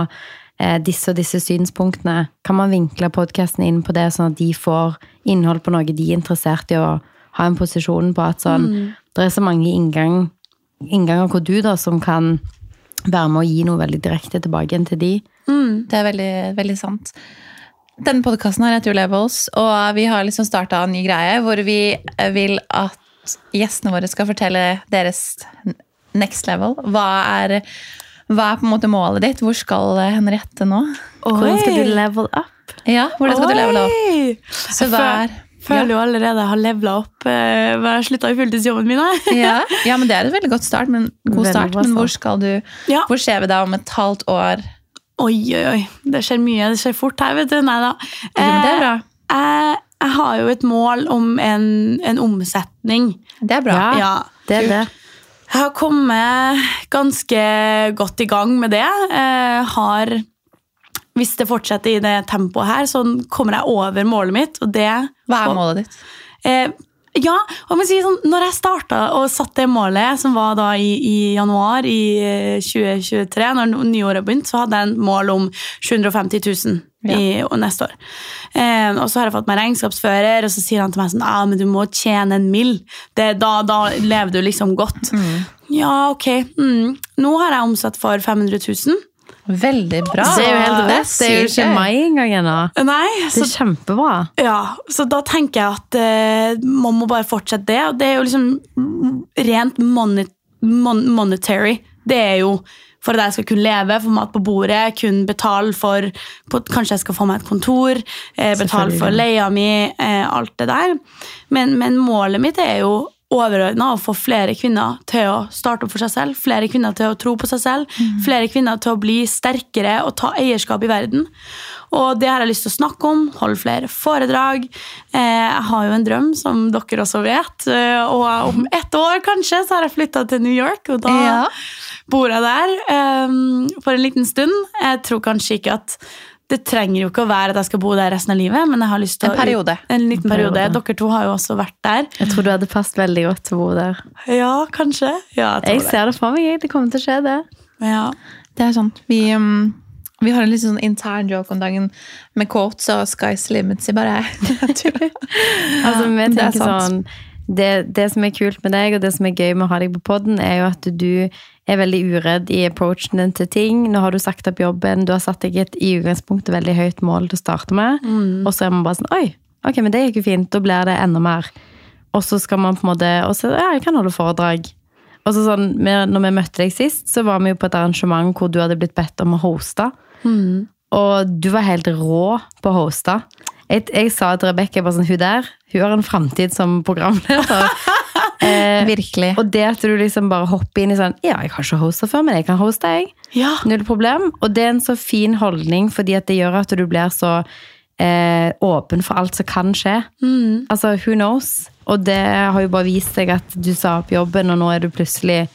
[SPEAKER 1] disse og disse synspunktene. Kan man vinkle podkasten inn på det, sånn at de får innhold på noe de er interessert i å ha en posisjon på? At sånn, Det er så mange inngang, innganger hvor du da, som kan være med å gi noe veldig direkte tilbake igjen til de.
[SPEAKER 2] Det er veldig, veldig sant. Denne podkasten her heter jo Levels, og vi har liksom starta en ny greie hvor vi vil at gjestene våre skal fortelle deres next level. Hva er, hva er på en måte målet ditt? Hvor skal Henriette nå?
[SPEAKER 1] Hvordan skal du level up?
[SPEAKER 2] Ja, hvordan skal du levele opp?
[SPEAKER 3] Oi!
[SPEAKER 2] Så hva er
[SPEAKER 3] Føler jo allerede jeg har levela opp. eh, hva Jeg slutta i fulltidsjobben min.
[SPEAKER 2] ja, ja, men det er et veldig godt start. Men, god start, men hvor skal du
[SPEAKER 3] Ja.
[SPEAKER 2] Hvor ser vi deg om et halvt år?
[SPEAKER 3] Oi, oi, oi. Det skjer mye. Det skjer fort her, vet du. Nei da.
[SPEAKER 2] Jo, men det er bra.
[SPEAKER 3] jeg, jeg har jo et mål om en, en omsetning.
[SPEAKER 2] Det er bra.
[SPEAKER 1] Ja.
[SPEAKER 3] Ja.
[SPEAKER 1] Det er det.
[SPEAKER 3] Jeg har kommet ganske godt i gang med det. Jeg har, hvis det fortsetter i det tempoet her, så kommer jeg over målet mitt. Og det
[SPEAKER 2] Hva er målet ditt?
[SPEAKER 3] Eh, ja, og si sånn, når jeg starta og satte det målet, som var da i, i januar i eh, 2023, når nyåret begynte, så hadde jeg en mål om 750 000 i, og neste år. Eh, og så har jeg fått meg regnskapsfører, og så sier han til meg sånn ah, men du må tjene en mill. Det, da, da lever du liksom godt. Ja, ok. Mm. Nå har jeg omsatt for 500 000.
[SPEAKER 2] Veldig bra.
[SPEAKER 1] Det er jo helt
[SPEAKER 2] Det er.
[SPEAKER 1] Det er jo ikke meg engang ennå. Det er kjempebra.
[SPEAKER 3] Ja, så da tenker jeg at eh, man må bare fortsette det. Og det er jo liksom rent monet, mon monetary. Det er jo for at jeg skal kunne leve, få mat på bordet, kunne betale for på, Kanskje jeg skal få meg et kontor, eh, betale for leia mi, eh, alt det der. Men, men målet mitt er jo overordna å få flere kvinner til å starte opp for seg selv, flere kvinner til å tro på seg selv, flere kvinner til å bli sterkere og ta eierskap i verden. Og det har jeg lyst til å snakke om, holde flere foredrag. Eh, jeg har jo en drøm, som dere også vet, eh, og om ett år kanskje så har jeg flytta til New York, og da
[SPEAKER 2] Ja.
[SPEAKER 3] bor jeg der eh, for en liten stund. Jeg tror kanskje ikke at det trenger jo ikke å være at jeg skal bo der resten av livet, men jeg har lyst til
[SPEAKER 2] En
[SPEAKER 3] å
[SPEAKER 2] periode.
[SPEAKER 3] En liten periode.
[SPEAKER 1] periode.
[SPEAKER 3] Dere to har jo også vært der.
[SPEAKER 1] Jeg tror du hadde passet veldig godt til å bo der.
[SPEAKER 3] Ja, kanskje. Ja, jeg
[SPEAKER 1] Jeg
[SPEAKER 3] det.
[SPEAKER 1] ser det for meg. Det kommer til å skje, det.
[SPEAKER 3] Ja.
[SPEAKER 2] Det er sant. Vi, um, vi har en litt sånn intern joke om dagen med quotes og sky's limits i bare
[SPEAKER 1] Altså, vi
[SPEAKER 2] det er
[SPEAKER 1] tenker sånn det, det som er kult med deg, og det som er gøy med å ha deg på podden, er jo at du er veldig uredd i approachen din til ting. Nå har du sagt opp jobben, du har satt deg et i utgangspunktet veldig høyt mål til å starte med, og så er man bare sånn Oi, ok, men det gikk jo fint. Da blir det enda mer. Og så skal man på en måte Og så, ja, jeg kan holde foredrag. Og så sånn, når vi møtte deg sist, så var vi jo på et arrangement hvor du hadde blitt bedt om å hoste. Og du var helt rå på å hoste. Jeg, jeg sa til Rebekka sånn, hun der hun har en framtid som programleder. eh,
[SPEAKER 2] Virkelig.
[SPEAKER 1] og det at du liksom bare hopper inn i sånn Ja, jeg har ikke hosta før, men jeg kan hoste, jeg.
[SPEAKER 3] ja.
[SPEAKER 1] Null problem. Og det er en så fin holdning, fordi at det gjør at du blir så eh, åpen for alt som kan skje. Altså, who knows? Og det har jo bare vist seg at du sa opp jobben, og nå er du plutselig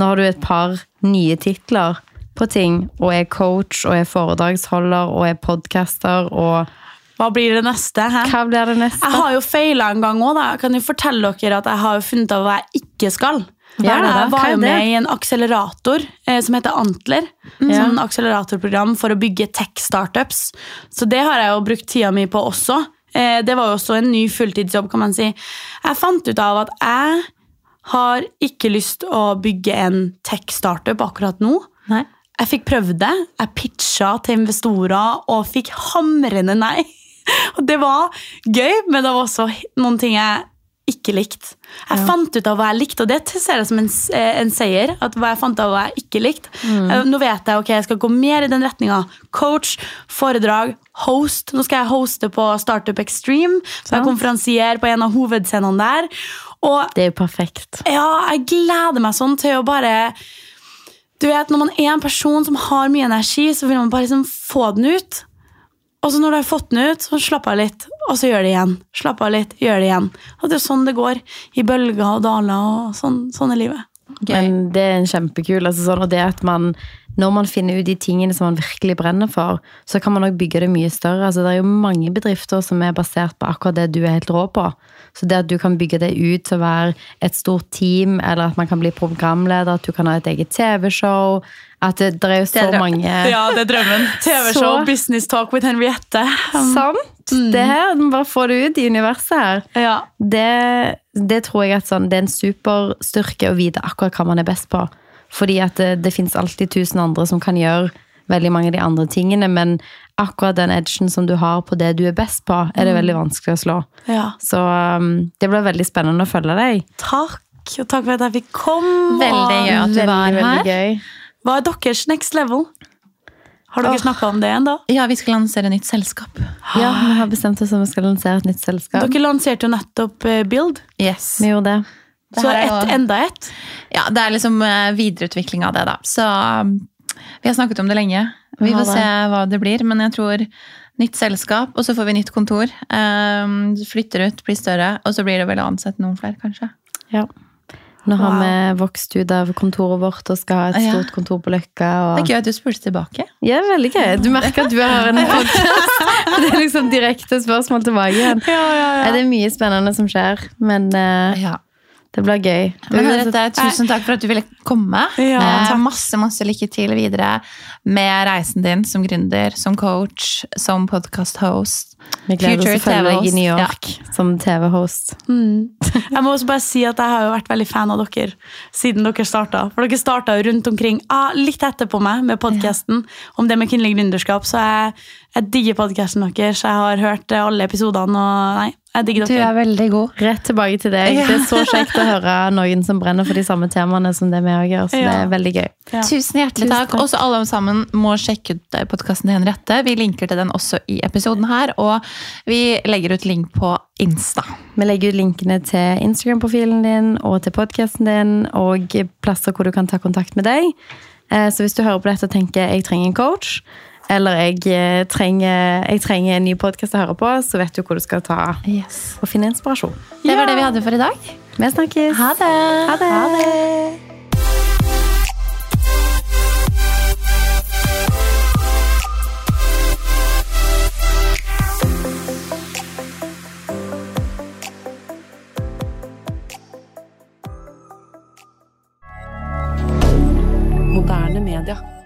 [SPEAKER 1] Nå har du et par nye titler på ting, og er coach, og er foredragsholder, og er podcaster, og
[SPEAKER 3] Hva blir det neste? He?
[SPEAKER 1] Hva blir det neste?
[SPEAKER 3] Jeg har jo feila en gang òg. Jeg kan jo fortelle dere at jeg har funnet av hva jeg ikke skal.
[SPEAKER 1] Ja,
[SPEAKER 3] jeg var jo med i en akselerator eh, som heter Antler. Sånn akseleratorprogram for å bygge tech-startups. Så det har jeg jo brukt tida mi på også. Eh, det var jo også en ny fulltidsjobb, kan man si. Jeg fant ut av at jeg har ikke lyst å bygge en tech-startup akkurat nå.
[SPEAKER 2] Nei.
[SPEAKER 3] Jeg fikk prøvd det. Jeg pitcha til investorer og fikk hamrende nei. Og det var gøy, men det var også noen ting jeg ikke likte. Jeg fant ut av hva jeg likte, og det ser jeg som en, eh, en seier. at hva jeg fant av hva jeg ikke likte. Mm. Nå vet jeg ok, jeg skal gå mer i den retninga. Coach, foredrag, host. Nå skal jeg hoste på Startup Extreme. Så jeg
[SPEAKER 1] konferansierer
[SPEAKER 3] konferansier på en av hovedscenene der. Og
[SPEAKER 1] Det er jo perfekt.
[SPEAKER 3] ja, jeg gleder meg sånn til å bare Du vet, Når man er en person som har mye energi, så vil man bare liksom få den ut. Og så når du har fått den ut, så slapp av litt, og så gjør det igjen. Slapp av litt, gjør det igjen. Og det er sånn det går. I bølger og daler, og sånn, sånn er livet.
[SPEAKER 2] Okay.
[SPEAKER 1] Men det er en kjempekul altså sånn, Og det at man når man finner ut de tingene som man virkelig brenner for, så kan man òg bygge det mye større. Altså, det er jo mange bedrifter som er basert på akkurat det du er helt rå på. Så det at du kan bygge det ut til å være et stort team, eller at man kan bli programleder, at du kan ha et eget TV-show At det, det er jo så
[SPEAKER 2] Det er
[SPEAKER 1] mange
[SPEAKER 3] Ja, det er drømmen. TV-show, Business Talk with Henriette. Um,
[SPEAKER 1] Sant? Det her, du må bare få det ut i universet her.
[SPEAKER 3] Ja.
[SPEAKER 1] det, det tror jeg at sånn, det er en superstyrke å vite akkurat hva man er best på. Fordi at det, det finnes alltid tusen andre som kan gjøre veldig mange av de andre tingene, men akkurat den edgen som du har på det du er best på, er det veldig vanskelig å slå.
[SPEAKER 3] ja.
[SPEAKER 1] Så um, det blir veldig spennende å følge deg.
[SPEAKER 3] Takk. Og takk for at jeg fikk komme.
[SPEAKER 2] Veldig gøy at du
[SPEAKER 1] veldig,
[SPEAKER 2] var
[SPEAKER 1] veldig
[SPEAKER 2] her.
[SPEAKER 1] gøy.
[SPEAKER 3] Hva er deres next level? Har dere
[SPEAKER 1] Åh.
[SPEAKER 3] snakka om det ennå?
[SPEAKER 2] Ja, vi skal lansere nytt selskap.
[SPEAKER 1] Ja, vi har bestemt oss om vi skal lansere et nytt selskap.
[SPEAKER 3] Dere lanserte jo nettopp eh, Build.
[SPEAKER 2] Yes.
[SPEAKER 1] Vi gjorde det.
[SPEAKER 3] Så
[SPEAKER 2] er
[SPEAKER 3] ett, enda ett.
[SPEAKER 2] Ja, det er liksom eh, videreutvikling av det, da. Så um, vi har snakket om det lenge. Vi får se hva det blir, men jeg tror nytt selskap, og så får vi nytt kontor. Um, flytter ut, blir større, og så blir det vel å ansette noen flere, kanskje.
[SPEAKER 1] Ja. Nå har
[SPEAKER 3] Wow.
[SPEAKER 1] vi vokst ut av kontoret vårt og skal ha et
[SPEAKER 2] Ja.
[SPEAKER 1] stort kontor på Løkka. Og...
[SPEAKER 2] Det er gøy at du spurte tilbake.
[SPEAKER 1] Ja, veldig gøy. Du merker at du har en podkast. Det er liksom direkte spørsmål tilbake igjen.
[SPEAKER 3] Ja, ja,
[SPEAKER 1] Ja, Det er mye spennende som skjer, men uh...
[SPEAKER 2] Ja.
[SPEAKER 1] Det blir gøy.
[SPEAKER 2] Men
[SPEAKER 1] Det-
[SPEAKER 2] Henriette, tusen takk for at du ville komme.
[SPEAKER 3] Ja,
[SPEAKER 2] Eh,
[SPEAKER 3] takk.
[SPEAKER 2] masse masse lykke til videre med reisen din som gründer, som coach, som podcast-host.
[SPEAKER 1] Vi gleder oss til å følge deg i New York som TV-host.
[SPEAKER 3] Mm. Jeg må også bare si at jeg har jo vært veldig fan av dere siden dere starta. For dere starta rundt omkring, ah, litt etterpå meg, med podkasten om det med kvinnelig gründerskap. Så jeg, jeg digger podkasten deres. Jeg har hørt alle episodene, og nei, jeg digger
[SPEAKER 2] Du er veldig god.
[SPEAKER 1] Rett tilbake til deg.
[SPEAKER 2] Ja.
[SPEAKER 1] Det er så kjekt å høre noen som brenner for de samme temaene som det vi òg gjør. Så det er veldig gøy.
[SPEAKER 3] Ja.
[SPEAKER 2] Tusen hjertelig
[SPEAKER 1] Tusen
[SPEAKER 2] takk.
[SPEAKER 1] takk.
[SPEAKER 2] Også alle sammen må sjekke ut podkasten til Henriette. Vi linker til den også i episoden her, og vi legger ut link på Insta.
[SPEAKER 1] Vi legger ut linkene til Instagram-profilen din og til podkasten din, og plasser hvor du kan ta kontakt med deg. Eh, Så hvis du hører på dette og tenker jeg trenger en coach, eller jeg eh, trenger, jeg trenger en ny podkast å høre på, så vet du hvor du skal ta
[SPEAKER 2] Yes.
[SPEAKER 1] og finne inspirasjon.
[SPEAKER 2] Det var det vi hadde for i dag.
[SPEAKER 1] Vi snakkes!
[SPEAKER 2] Ha det!
[SPEAKER 1] Ha det.
[SPEAKER 4] Moderne media.